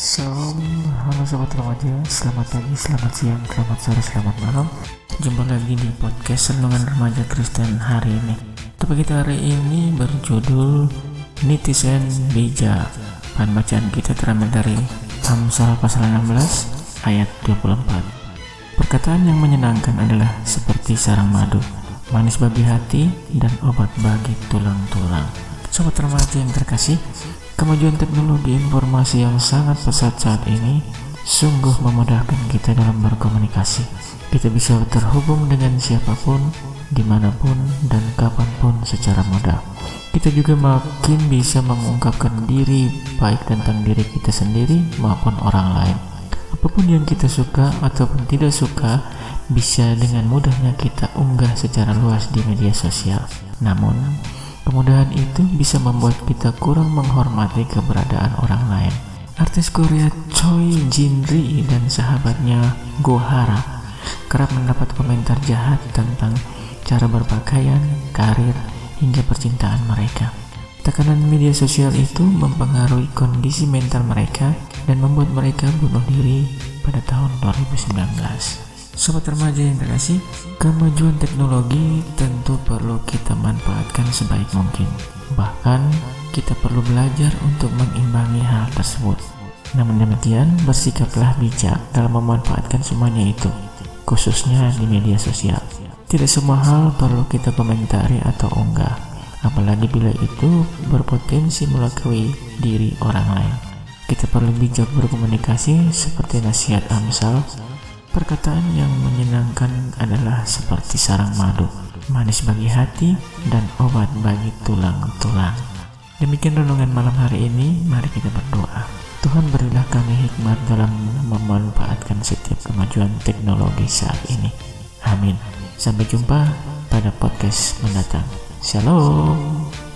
Shalom, halo sobat remaja, selamat pagi, selamat siang, selamat sore, selamat malam. Jumpa lagi di podcast Renungan Remaja Kristen hari ini. Topik kita hari ini berjudul Netizen Bijak Bahan bacaan kita terambil dari Amsal pasal 16 ayat 24 Perkataan yang menyenangkan adalah seperti sarang madu Manis bagi hati dan obat bagi tulang-tulang Sobat remaja yang terkasih, Kemajuan teknologi informasi yang sangat pesat saat ini sungguh memudahkan kita dalam berkomunikasi. Kita bisa terhubung dengan siapa pun, di mana pun, dan kapan pun secara mudah. Kita juga makin bisa mengungkapkan diri baik tentang diri kita sendiri maupun orang lain. Apa pun yang kita suka ataupun tidak suka bisa dengan mudahnya kita unggah secara luas di media sosial. Namun, Kemudahan itu bisa membuat kita kurang menghormati keberadaan orang lain. Artis Korea Choi Jin Ri dan sahabatnya Go Hara kerap mendapat komentar jahat tentang cara berpakaian, karir, hingga percintaan mereka. Tekanan media sosial itu mempengaruhi kondisi mental mereka dan membuat mereka bunuh diri pada tahun 2019. Sobat remaja yang terkasih, kemajuan teknologi tentu perlu kita manfaatkan sebaik mungkin. Bahkan, kita perlu belajar untuk mengimbangi hal tersebut. Namun demikian, bersikaplah bijak dalam memanfaatkan semuanya itu, khususnya di media sosial. Tidak semua hal perlu kita komentari atau unggah, apalagi bila itu berpotensi melukai diri orang lain. Kita perlu bijak berkomunikasi seperti nasihat Amsal Perkataan yang menyenangkan adalah seperti sarang madu, manis bagi hati dan obat bagi tulang-tulang. Demikian renungan malam hari ini, mari kita berdoa. Tuhan berilah kami hikmat dalam memanfaatkan setiap kemajuan teknologi saat ini. Amin. Sampai jumpa pada podcast mendatang. Shalom.